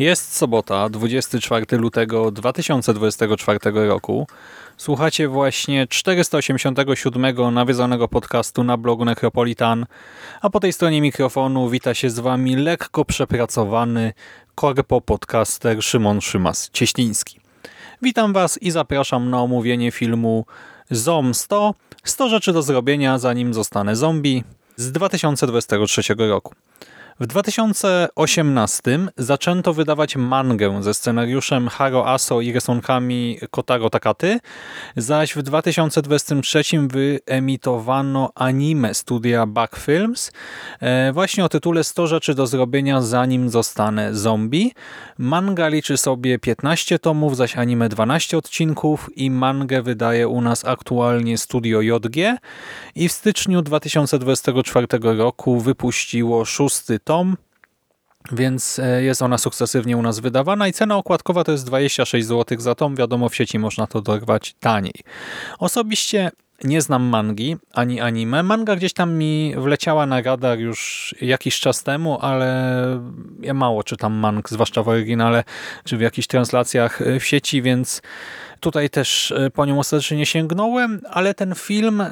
Jest sobota, 24 lutego 2024 roku. Słuchacie właśnie 487 nawiedzonego podcastu na blogu Necropolitan, a po tej stronie mikrofonu wita się z Wami lekko przepracowany korpo podcaster Szymon Szymas-Cieśliński. Witam Was i zapraszam na omówienie filmu ZOM 100 100 rzeczy do zrobienia zanim zostanę zombie z 2023 roku. W 2018 zaczęto wydawać mangę ze scenariuszem Haro Aso i rysunkami Kotaro Takaty, zaś w 2023 wyemitowano anime studia Back Films e, właśnie o tytule 100 rzeczy do zrobienia zanim zostanę zombie. Manga liczy sobie 15 tomów, zaś anime 12 odcinków i mangę wydaje u nas aktualnie studio JG i w styczniu 2024 roku wypuściło szósty tom, więc e, jest ona sukcesywnie u nas wydawana i cena okładkowa to jest 26 zł za tom. Wiadomo, w sieci można to dorwać taniej. Osobiście nie znam mangi ani anime. Manga gdzieś tam mi wleciała na radar już jakiś czas temu, ale ja mało czytam mang, zwłaszcza w oryginale czy w jakichś translacjach e, w sieci, więc Tutaj też e, po nią ostatecznie nie sięgnąłem, ale ten film e,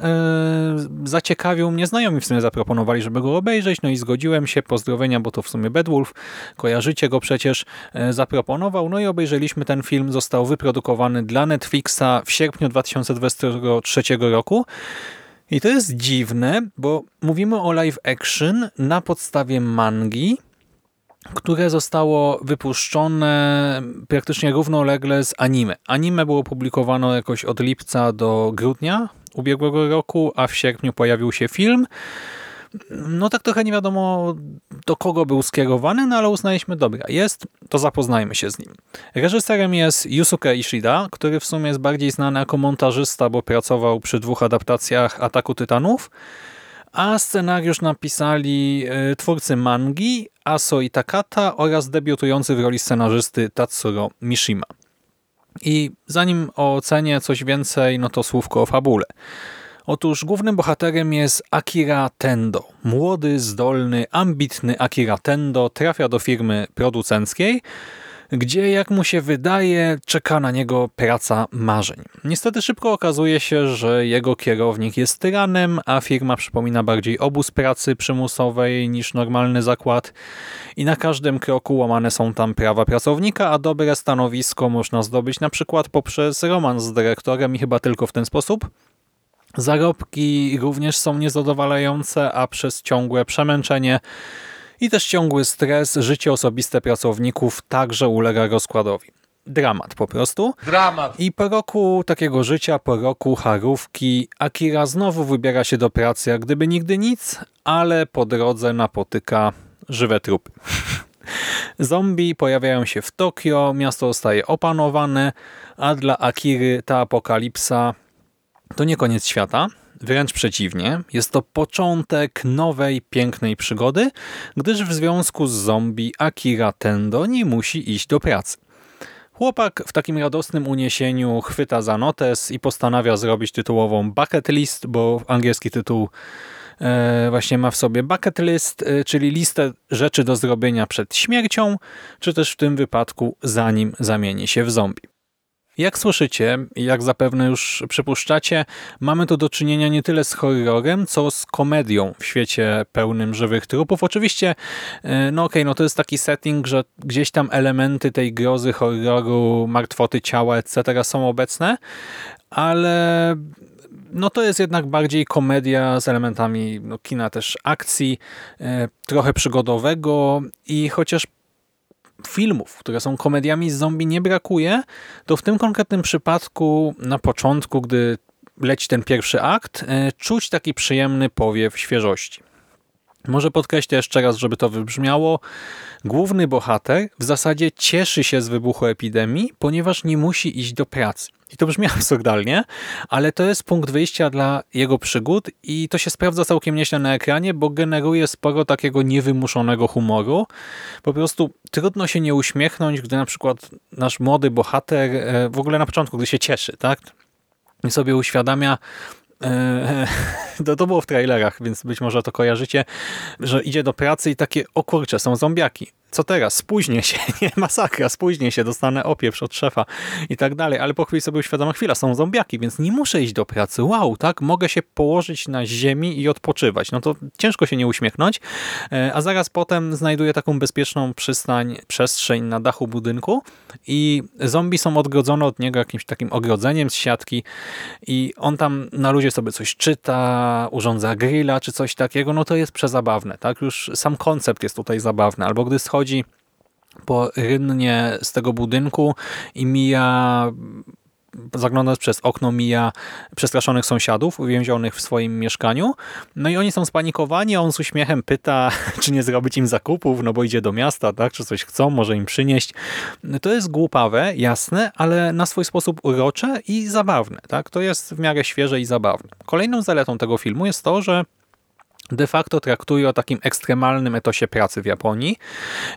zaciekawił mnie. Znajomi w sumie zaproponowali, żeby go obejrzeć, no i zgodziłem się. Pozdrowienia, bo to w sumie Bedwulf, kojarzycie go przecież, e, zaproponował. No i obejrzeliśmy ten film. Został wyprodukowany dla Netflixa w sierpniu 2023 roku. I to jest dziwne, bo mówimy o live action na podstawie mangi, które zostało wypuszczone praktycznie równolegle z anime. Anime było publikowane jakoś od lipca do grudnia ubiegłego roku, a w sierpniu pojawił się film. No tak trochę nie wiadomo do kogo był skierowany, no ale uznaliśmy, dobra, jest, to zapoznajmy się z nim. Reżyserem jest Yusuke Ishida, który w sumie jest bardziej znany jako montażysta, bo pracował przy dwóch adaptacjach Ataku Tytanów, a scenariusz napisali e, twórcy mangi Aso Takata oraz debiutujący w roli scenarzysty Tatsuro Mishima. I zanim ocenię coś więcej, no to słówko o fabule. Otóż głównym bohaterem jest Akira Tendo. Młody, zdolny, ambitny Akira Tendo trafia do firmy producenckiej, gdzie, jak mu się wydaje, czeka na niego praca marzeń. Niestety szybko okazuje się, że jego kierownik jest tyranem, a firma przypomina bardziej obóz pracy przymusowej niż normalny zakład i na każdym kroku łamane są tam prawa pracownika, a dobre stanowisko można zdobyć na przykład poprzez romans z dyrektorem i chyba tylko w ten sposób. Zarobki również są niezadowalające, a przez ciągłe przemęczenie i też ciągły stres, życie osobiste pracowników także ulega rozkładowi. Dramat po prostu. Dramat. I po roku takiego życia, po roku harówki, Akira znowu wybiera się do pracy jak gdyby nigdy nic, ale po drodze napotyka żywe trupy. Zombie pojawiają się w Tokio, miasto zostaje opanowane, a dla Akiry ta apokalipsa to nie koniec świata, Wręcz przeciwnie, jest to początek nowej, pięknej przygody, gdyż w związku z zombie Akira Tendo nie musi iść do pracy. Chłopak w takim radosnym uniesieniu chwyta za notes i postanawia zrobić tytułową bucket list, bo angielski tytuł e, właśnie ma w sobie bucket list, e, czyli listę rzeczy do zrobienia przed śmiercią, czy też w tym wypadku zanim zamieni się w zombie. Jak słyszycie, jak zapewne już przypuszczacie, mamy tu do czynienia nie tyle z horrorem, co z komedią w świecie pełnym żywych trupów. Oczywiście, e, no okej, okay, no to jest taki setting, że gdzieś tam elementy tej grozy, horroru, martwoty ciała, etc. są obecne, ale no to jest jednak bardziej komedia z elementami no, kina też akcji, e, trochę przygodowego i chociaż filmów, które są komediami z zombie nie brakuje, to w tym konkretnym przypadku na początku, gdy leci ten pierwszy akt, e, czuć taki przyjemny powiew świeżości. Może podkreślę jeszcze raz, żeby to wybrzmiało. Główny bohater w zasadzie cieszy się z wybuchu epidemii, ponieważ nie musi iść do pracy. I to brzmi absurdalnie, ale to jest punkt wyjścia dla jego przygód i to się sprawdza całkiem nieźle na ekranie, bo generuje sporo takiego niewymuszonego humoru. Po prostu trudno się nie uśmiechnąć, gdy na przykład nasz młody bohater e, w ogóle na początku, gdy się cieszy, tak? I sobie uświadamia, to, to było w trailerach, więc być może to kojarzycie, że idzie do pracy i takie, o kurczę, są zombiaki co teraz? Spóźnię się, nie, masakra, spóźnię się, dostanę opieprz od szefa i tak dalej, ale po chwili sobie uświadamia, chwila, są zombiaki, więc nie muszę iść do pracy, wow, tak, mogę się położyć na ziemi i odpoczywać, no to ciężko się nie uśmiechnąć, e, a zaraz potem znajduję taką bezpieczną przystań, przestrzeń na dachu budynku i zombie są odgrodzone od niego jakimś takim ogrodzeniem z siatki i on tam na ludzie sobie coś czyta, urządza grilla czy coś takiego, no to jest przezabawne, tak, już sam koncept jest tutaj zabawny, albo gdy schodzi przechodzi po rynnie z tego budynku i mija zaglądając przez okno mija przestraszonych sąsiadów uwięzionych w swoim mieszkaniu. No i oni są spanikowani, a on z uśmiechem pyta, czy nie zrobić im zakupów, no bo idzie do miasta, tak, czy coś chcą, może im przynieść. To jest głupawe, jasne, ale na swój sposób urocze i zabawne. Tak? To jest w miarę świeże i zabawne. Kolejną zaletą tego filmu jest to, że de facto traktuje o takim ekstremalnym etosie pracy w Japonii.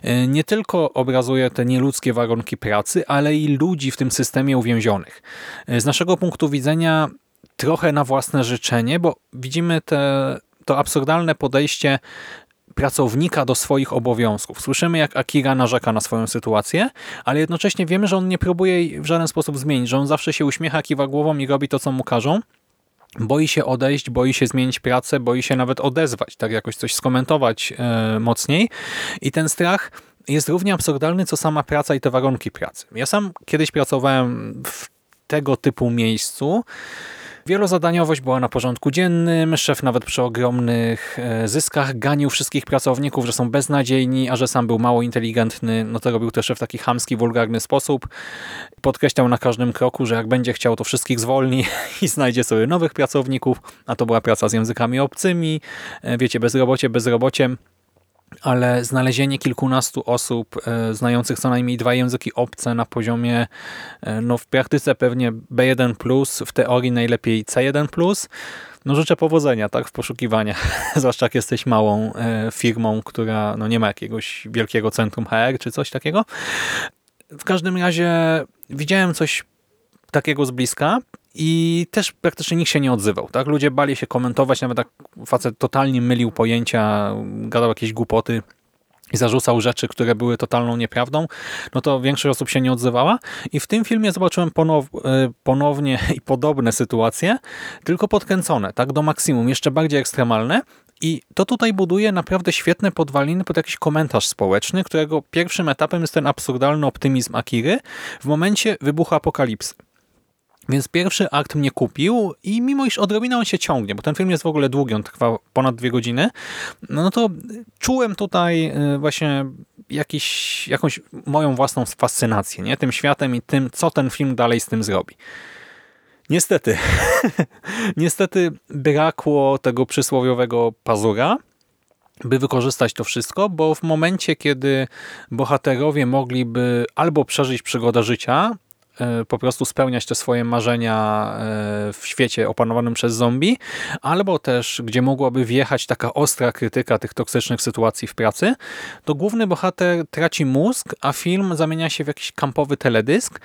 E, nie tylko obrazuje te nieludzkie warunki pracy, ale i ludzi w tym systemie uwięzionych. E, z naszego punktu widzenia trochę na własne życzenie, bo widzimy te, to absurdalne podejście pracownika do swoich obowiązków. Słyszymy, jak Akira narzeka na swoją sytuację, ale jednocześnie wiemy, że on nie próbuje jej w żaden sposób zmienić, że on zawsze się uśmiecha, kiwa głową i robi to, co mu każą. Boi się odejść, boi się zmienić pracę, boi się nawet odezwać, tak jakoś coś skomentować e, mocniej. I ten strach jest równie absurdalny, co sama praca i te warunki pracy. Ja sam kiedyś pracowałem w tego typu miejscu, Wielozadaniowość była na porządku dziennym, szef nawet przy ogromnych e, zyskach ganił wszystkich pracowników, że są beznadziejni, a że sam był mało inteligentny, no to robił też w taki chamski, wulgarny sposób. Podkreślał na każdym kroku, że jak będzie chciał, to wszystkich zwolni i znajdzie sobie nowych pracowników, a to była praca z językami obcymi, e, wiecie, bezrobocie bezrobociem ale znalezienie kilkunastu osób e, znających co najmniej dwa języki obce na poziomie, e, no w praktyce pewnie B1+, w teorii najlepiej C1+, no życzę powodzenia tak w poszukiwaniach, zwłaszcza jak jesteś małą e, firmą, która no nie ma jakiegoś wielkiego centrum HR czy coś takiego. W każdym razie widziałem coś takiego z bliska i też praktycznie nikt się nie odzywał. Tak? Ludzie bali się komentować, nawet tak facet totalnie mylił pojęcia, gadał jakieś głupoty i zarzucał rzeczy, które były totalną nieprawdą, no to większość osób się nie odzywała. I w tym filmie zobaczyłem ponow e, ponownie i podobne sytuacje, tylko podkręcone, tak, do maksimum, jeszcze bardziej ekstremalne. I to tutaj buduje naprawdę świetne podwaliny pod jakiś komentarz społeczny, którego pierwszym etapem jest ten absurdalny optymizm Akiry w momencie wybuchu apokalipsy. Więc pierwszy akt mnie kupił i mimo iż odrobinę on się ciągnie, bo ten film jest w ogóle długi, on trwa ponad dwie godziny, no to czułem tutaj y, właśnie jakiś, jakąś moją własną fascynację nie? tym światem i tym, co ten film dalej z tym zrobi. Niestety, niestety brakło tego przysłowiowego pazura, by wykorzystać to wszystko, bo w momencie, kiedy bohaterowie mogliby albo przeżyć przygodę życia, po prostu spełniać te swoje marzenia e, w świecie opanowanym przez zombie, albo też gdzie mogłaby wjechać taka ostra krytyka tych toksycznych sytuacji w pracy, to główny bohater traci mózg, a film zamienia się w jakiś kampowy teledysk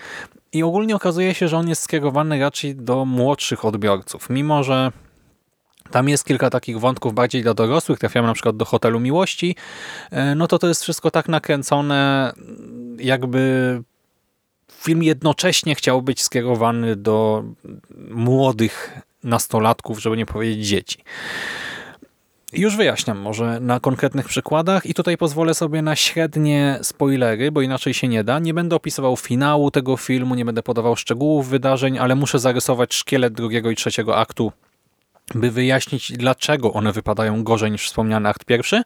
i ogólnie okazuje się, że on jest skierowany raczej do młodszych odbiorców, mimo że tam jest kilka takich wątków bardziej dla dorosłych, trafiamy na przykład do Hotelu Miłości, e, no to to jest wszystko tak nakręcone, jakby film jednocześnie chciał być skierowany do młodych nastolatków, żeby nie powiedzieć dzieci. Już wyjaśniam może na konkretnych przykładach i tutaj pozwolę sobie na średnie spoilery, bo inaczej się nie da. Nie będę opisywał finału tego filmu, nie będę podawał szczegółów wydarzeń, ale muszę zarysować szkielet drugiego i trzeciego aktu by wyjaśnić, dlaczego one wypadają gorzej niż wspomniany akt pierwszy.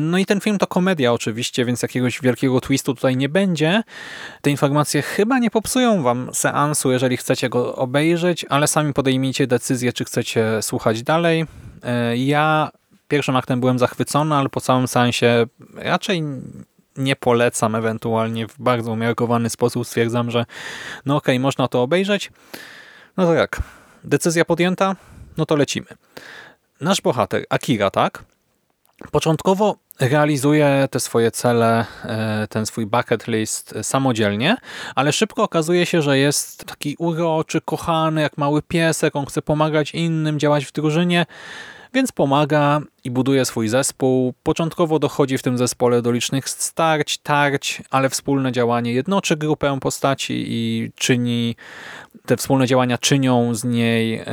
No i ten film to komedia oczywiście, więc jakiegoś wielkiego twistu tutaj nie będzie. Te informacje chyba nie popsują wam seansu, jeżeli chcecie go obejrzeć, ale sami podejmijcie decyzję, czy chcecie słuchać dalej. Ja pierwszym aktem byłem zachwycony, ale po całym seansie raczej nie polecam, ewentualnie w bardzo umiarkowany sposób stwierdzam, że no okej, okay, można to obejrzeć. No to jak? Decyzja podjęta? No to lecimy. Nasz bohater, Akira, tak? Początkowo realizuje te swoje cele, e, ten swój bucket list samodzielnie, ale szybko okazuje się, że jest taki uroczy, kochany, jak mały piesek, on chce pomagać innym, działać w drużynie, więc pomaga i buduje swój zespół. Początkowo dochodzi w tym zespole do licznych starć, tarć, ale wspólne działanie jednoczy grupę postaci i czyni, te wspólne działania czynią z niej, e,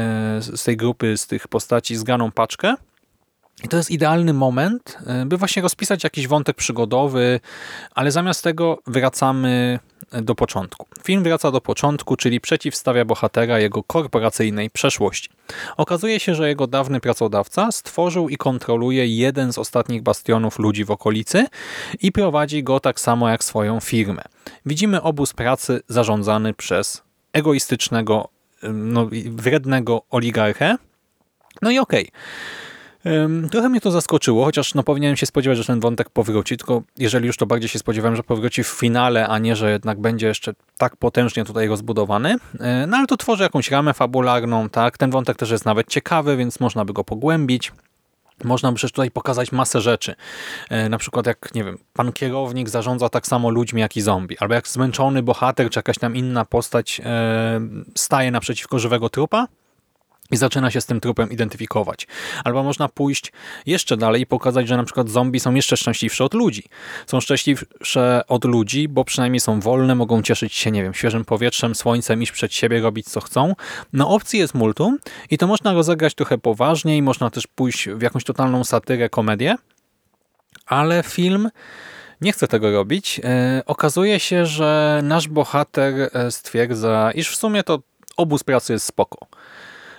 z tej grupy, z tych postaci zganą paczkę. I to jest idealny moment, e, by właśnie rozpisać jakiś wątek przygodowy, ale zamiast tego wracamy do początku. Film wraca do początku, czyli przeciwstawia bohatera jego korporacyjnej przeszłości. Okazuje się, że jego dawny pracodawca stworzył i kontroluje jeden z ostatnich bastionów ludzi w okolicy i prowadzi go tak samo jak swoją firmę. Widzimy obóz pracy zarządzany przez egoistycznego, no, wrednego oligarchę. No i okej. Okay. Trochę mnie to zaskoczyło, chociaż no powinienem się spodziewać, że ten wątek powróci, tylko jeżeli już to bardziej się spodziewałem, że powróci w finale, a nie, że jednak będzie jeszcze tak potężnie tutaj rozbudowany. E, no ale to tworzy jakąś ramę fabularną, tak? Ten wątek też jest nawet ciekawy, więc można by go pogłębić. Można by przecież tutaj pokazać masę rzeczy. E, na przykład jak, nie wiem, pan kierownik zarządza tak samo ludźmi jak i zombie. Albo jak zmęczony bohater czy jakaś tam inna postać e, staje naprzeciwko żywego trupa i zaczyna się z tym trupem identyfikować. Albo można pójść jeszcze dalej i pokazać, że na przykład zombie są jeszcze szczęśliwsze od ludzi. Są szczęśliwsze od ludzi, bo przynajmniej są wolne, mogą cieszyć się, nie wiem, świeżym powietrzem, słońcem, iść przed siebie, robić co chcą. No opcji jest multum i to można rozegrać trochę poważniej, można też pójść w jakąś totalną satyrę, komedię, ale film nie chce tego robić. E, okazuje się, że nasz bohater e, stwierdza, iż w sumie to obóz pracy jest spoko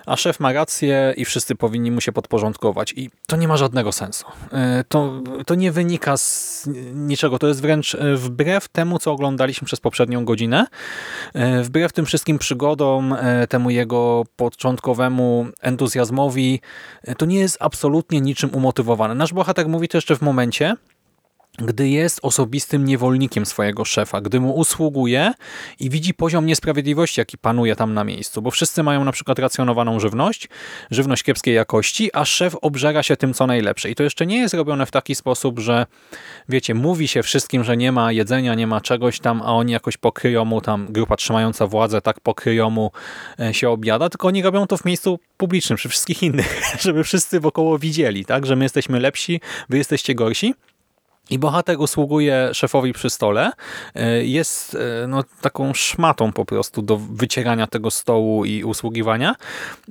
a szef ma rację i wszyscy powinni mu się podporządkować. I to nie ma żadnego sensu. E, to, to nie wynika z niczego. To jest wręcz e, wbrew temu, co oglądaliśmy przez poprzednią godzinę. E, wbrew tym wszystkim przygodom, temu jego początkowemu entuzjazmowi, to nie jest absolutnie niczym umotywowane. Nasz bohater mówi to jeszcze w momencie, gdy jest osobistym niewolnikiem swojego szefa, gdy mu usługuje i widzi poziom niesprawiedliwości, jaki panuje tam na miejscu, bo wszyscy mają na przykład racjonowaną żywność, żywność kiepskiej jakości, a szef obżera się tym, co najlepsze. I to jeszcze nie jest robione w taki sposób, że wiecie, mówi się wszystkim, że nie ma jedzenia, nie ma czegoś tam, a oni jakoś pokryją mu tam, grupa trzymająca władzę, tak pokryją mu e, się obiada, tylko oni robią to w miejscu publicznym, przy wszystkich innych, żeby wszyscy wokoło widzieli, tak, że my jesteśmy lepsi, wy jesteście gorsi. I bohater usługuje szefowi przy stole. E, jest e, no, taką szmatą po prostu do wycierania tego stołu i usługiwania.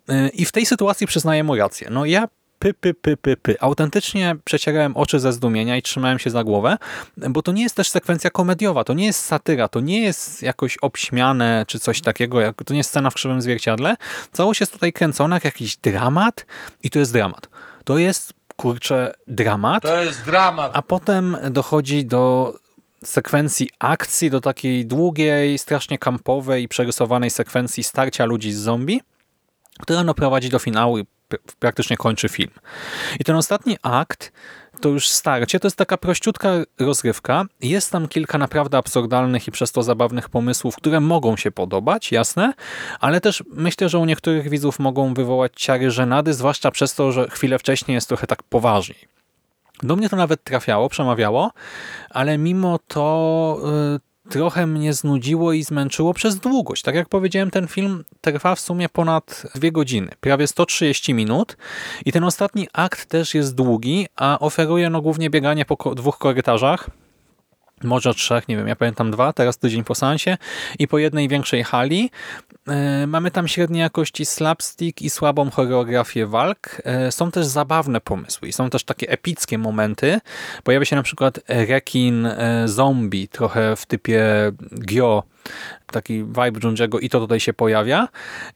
E, I w tej sytuacji przyznaję mu rację. No ja py, py, py, py, py. Autentycznie przecierałem oczy ze zdumienia i trzymałem się za głowę, bo to nie jest też sekwencja komediowa, to nie jest satyra, to nie jest jakoś obśmiane czy coś takiego, jak, to nie jest scena w krzywym zwierciadle. Całość jest tutaj kręcona jak jakiś dramat i to jest dramat. To jest kurczę, dramat. To jest dramat. A potem dochodzi do sekwencji akcji, do takiej długiej, strasznie kampowej, przerysowanej sekwencji starcia ludzi z zombie, która no prowadzi do finału i praktycznie kończy film. I ten ostatni akt to już starcie, to jest taka prościutka rozrywka. Jest tam kilka naprawdę absurdalnych i przez to zabawnych pomysłów, które mogą się podobać, jasne, ale też myślę, że u niektórych widzów mogą wywołać ciary żenady, zwłaszcza przez to, że chwilę wcześniej jest trochę tak poważniej. Do mnie to nawet trafiało, przemawiało, ale mimo to y, trochę mnie znudziło i zmęczyło przez długość. Tak jak powiedziałem, ten film trwa w sumie ponad dwie godziny, prawie 130 minut i ten ostatni akt też jest długi, a oferuje no głównie bieganie po dwóch korytarzach, może trzech, nie wiem, ja pamiętam dwa, teraz tydzień po seansie i po jednej większej hali. E, mamy tam średniej jakości slapstick i słabą choreografię walk. E, są też zabawne pomysły i są też takie epickie momenty. Pojawia się na przykład rekin e, zombie, trochę w typie Gyo, taki vibe Junji'ego i to tutaj się pojawia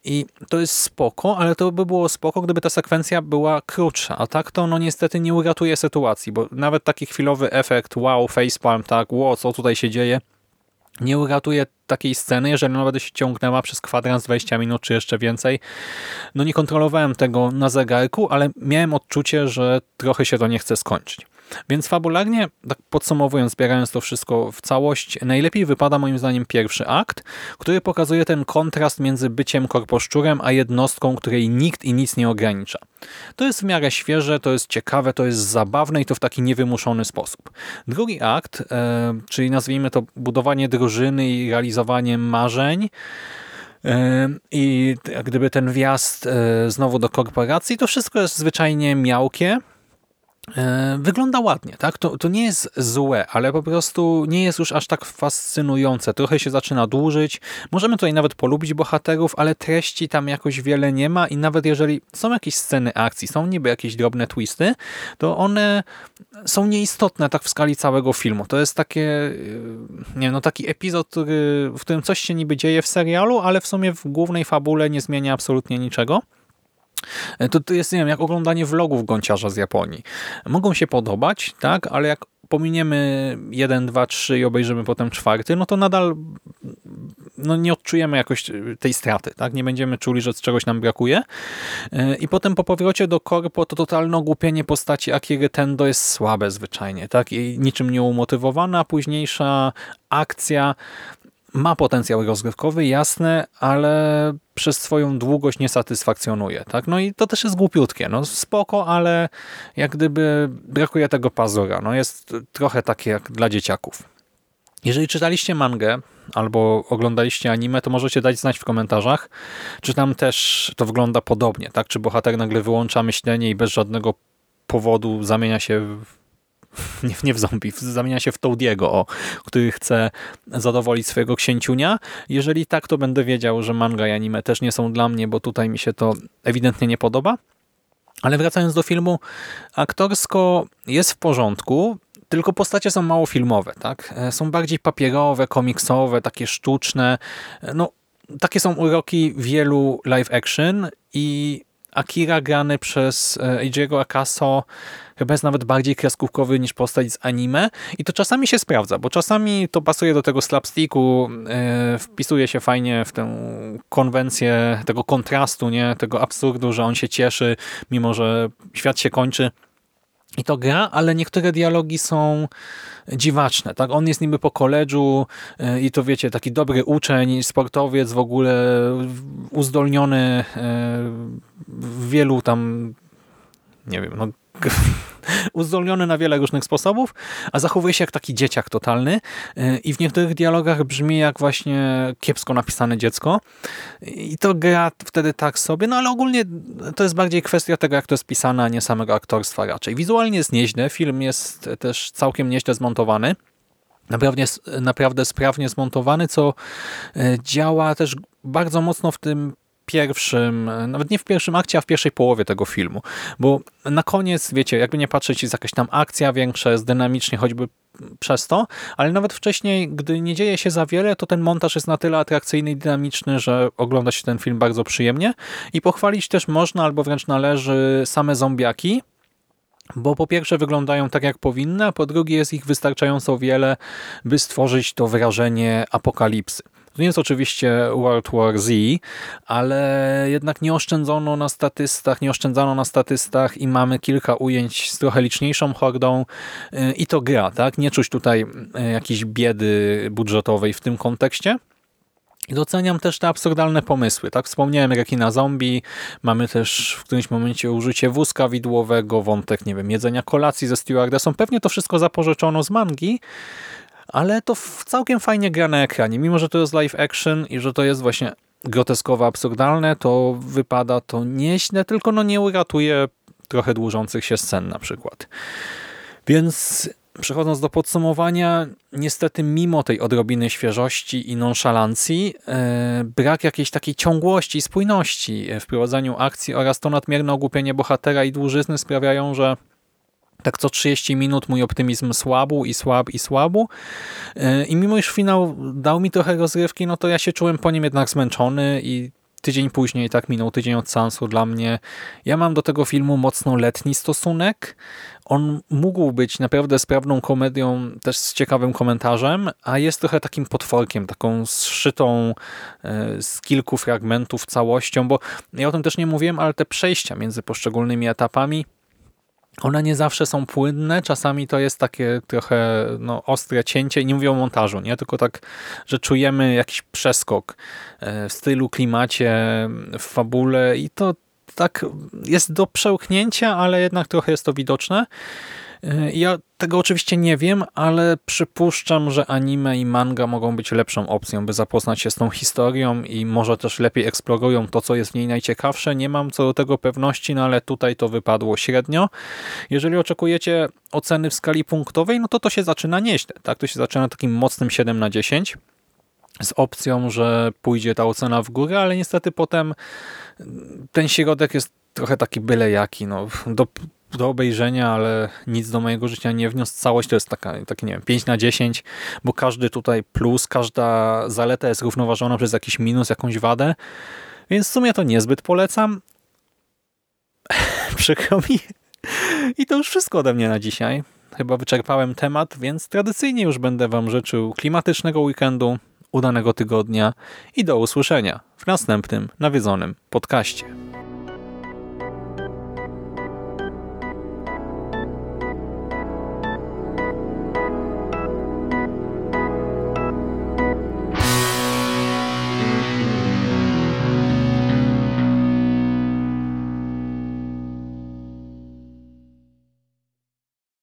i to jest spoko, ale to by było spoko, gdyby ta sekwencja była krótsza, a tak to no niestety nie uratuje sytuacji, bo nawet taki chwilowy efekt wow, facepalm, tak, wow, co tutaj się dzieje, nie uratuje takiej sceny, jeżeli będzie się ciągnęła przez kwadrans 20 minut czy jeszcze więcej. No nie kontrolowałem tego na zegarku, ale miałem odczucie, że trochę się to nie chce skończyć. Więc fabularnie, tak podsumowując, zbierając to wszystko w całość, najlepiej wypada moim zdaniem pierwszy akt, który pokazuje ten kontrast między byciem korposzczurem, a jednostką, której nikt i nic nie ogranicza. To jest w miarę świeże, to jest ciekawe, to jest zabawne i to w taki niewymuszony sposób. Drugi akt, e, czyli nazwijmy to budowanie drużyny i realizowanie marzeń, e, i gdyby ten wjazd e, znowu do korporacji, to wszystko jest zwyczajnie miałkie, wygląda ładnie, tak? To, to nie jest złe, ale po prostu nie jest już aż tak fascynujące. Trochę się zaczyna dłużyć. Możemy tutaj nawet polubić bohaterów, ale treści tam jakoś wiele nie ma i nawet jeżeli są jakieś sceny akcji, są niby jakieś drobne twisty, to one są nieistotne tak w skali całego filmu. To jest takie, e, nie wiem, no taki epizod, który, w którym coś się niby dzieje w serialu, ale w sumie w głównej fabule nie zmienia absolutnie niczego. E, to, to jest, nie wiem, jak oglądanie vlogów gąciarza z Japonii. Mogą się podobać, tak, ale jak pominiemy jeden, dwa, trzy i obejrzymy potem czwarty, no to nadal no nie odczujemy jakoś tej straty, tak? Nie będziemy czuli, że czegoś nam brakuje. E, I potem po powrocie do korpo to totalne ogłupienie postaci Akiry Tendo jest słabe zwyczajnie, tak? I niczym nie umotywowana. Późniejsza akcja ma potencjał rozgrywkowy, jasne, ale przez swoją długość nie satysfakcjonuje. Tak? No i to też jest głupiutkie. No spoko, ale jak gdyby brakuje tego pazura. No jest trochę takie jak dla dzieciaków. Jeżeli czytaliście mangę albo oglądaliście anime, to możecie dać znać w komentarzach, czy tam też to wygląda podobnie, tak? Czy bohater nagle wyłącza myślenie i bez żadnego powodu zamienia się w nie, nie w zombie, zamienia się w Toadiego, o, który chce zadowolić swojego księciunia. Jeżeli tak, to będę wiedział, że manga i anime też nie są dla mnie, bo tutaj mi się to ewidentnie nie podoba. Ale wracając do filmu, aktorsko jest w porządku, tylko postacie są mało filmowe, tak? E, są bardziej papierowe, komiksowe, takie sztuczne. E, no, takie są uroki wielu live action i Akira grany przez e, Eijiego Akaso chyba jest nawet bardziej kreskówkowy niż postać z anime i to czasami się sprawdza, bo czasami to pasuje do tego slapsticku, yy, wpisuje się fajnie w tę konwencję tego kontrastu, nie tego absurdu, że on się cieszy, mimo że świat się kończy. I to gra, ale niektóre dialogi są dziwaczne. Tak? On jest niby po koledżu e, i to wiecie, taki dobry uczeń, sportowiec, w ogóle uzdolniony e, w wielu tam nie wiem, no uzdolniony na wiele różnych sposobów, a zachowuje się jak taki dzieciak totalny y, i w niektórych dialogach brzmi jak właśnie kiepsko napisane dziecko i to gra wtedy tak sobie, no ale ogólnie to jest bardziej kwestia tego, jak to jest pisane, a nie samego aktorstwa raczej. Wizualnie jest nieźle, film jest też całkiem nieźle zmontowany, Naprawdę, naprawdę sprawnie zmontowany, co y, działa też bardzo mocno w tym pierwszym, nawet nie w pierwszym akcie, a w pierwszej połowie tego filmu. Bo na koniec, wiecie, jakby nie patrzeć, jest jakaś tam akcja większa, jest dynamicznie choćby przez to, ale nawet wcześniej, gdy nie dzieje się za wiele, to ten montaż jest na tyle atrakcyjny i dynamiczny, że ogląda się ten film bardzo przyjemnie i pochwalić też można, albo wręcz należy same zombiaki, bo po pierwsze wyglądają tak jak powinny, a po drugie jest ich wystarczająco wiele, by stworzyć to wrażenie apokalipsy. To nie jest oczywiście World War Z, ale jednak nie oszczędzono na statystach, nie oszczędzano na statystach i mamy kilka ujęć z trochę liczniejszą hordą y, i to gra, tak? Nie czuć tutaj y, jakiejś biedy budżetowej w tym kontekście. Doceniam też te absurdalne pomysły. Tak Wspomniałem rekina zombie, mamy też w którymś momencie użycie wózka widłowego, wątek, nie wiem, jedzenia kolacji ze stewardessą. Pewnie to wszystko zapożyczono z mangi, ale to całkiem fajnie gra na ekranie. Mimo, że to jest live action i że to jest właśnie groteskowo absurdalne, to wypada to nieźle, tylko no nie uratuje trochę dłużących się scen na przykład. Więc przechodząc do podsumowania, niestety mimo tej odrobiny świeżości i nonszalancji, e, brak jakiejś takiej ciągłości i spójności w prowadzeniu akcji oraz to nadmierne ogłupienie bohatera i dłużyzny sprawiają, że tak co 30 minut mój optymizm słabł i słab i słabł. E, I mimo iż finał dał mi trochę rozrywki, no to ja się czułem po nim jednak zmęczony i tydzień później, tak minął tydzień od seansu dla mnie. Ja mam do tego filmu mocno letni stosunek. On mógł być naprawdę sprawną komedią, też z ciekawym komentarzem, a jest trochę takim potworkiem, taką zszytą e, z kilku fragmentów całością, bo ja o tym też nie mówiłem, ale te przejścia między poszczególnymi etapami one nie zawsze są płynne, czasami to jest takie trochę no, ostre cięcie i nie mówię o montażu, nie? tylko tak, że czujemy jakiś przeskok e, w stylu, klimacie, w fabule i to tak jest do przełknięcia, ale jednak trochę jest to widoczne. Ja tego oczywiście nie wiem, ale przypuszczam, że anime i manga mogą być lepszą opcją, by zapoznać się z tą historią i może też lepiej eksplorują to, co jest w niej najciekawsze. Nie mam co do tego pewności, no ale tutaj to wypadło średnio. Jeżeli oczekujecie oceny w skali punktowej, no to to się zaczyna nieźle. Tak? To się zaczyna takim mocnym 7 na 10 z opcją, że pójdzie ta ocena w górę, ale niestety potem ten środek jest trochę taki byle jaki. No, do do obejrzenia, ale nic do mojego życia nie wniósł. Całość to jest taka, takie, nie wiem, 5 na 10, bo każdy tutaj plus, każda zaleta jest równoważona przez jakiś minus, jakąś wadę, więc w sumie to niezbyt polecam. Przykro mi. I to już wszystko ode mnie na dzisiaj. Chyba wyczerpałem temat, więc tradycyjnie już będę Wam życzył klimatycznego weekendu, udanego tygodnia i do usłyszenia w następnym nawiedzonym podcaście.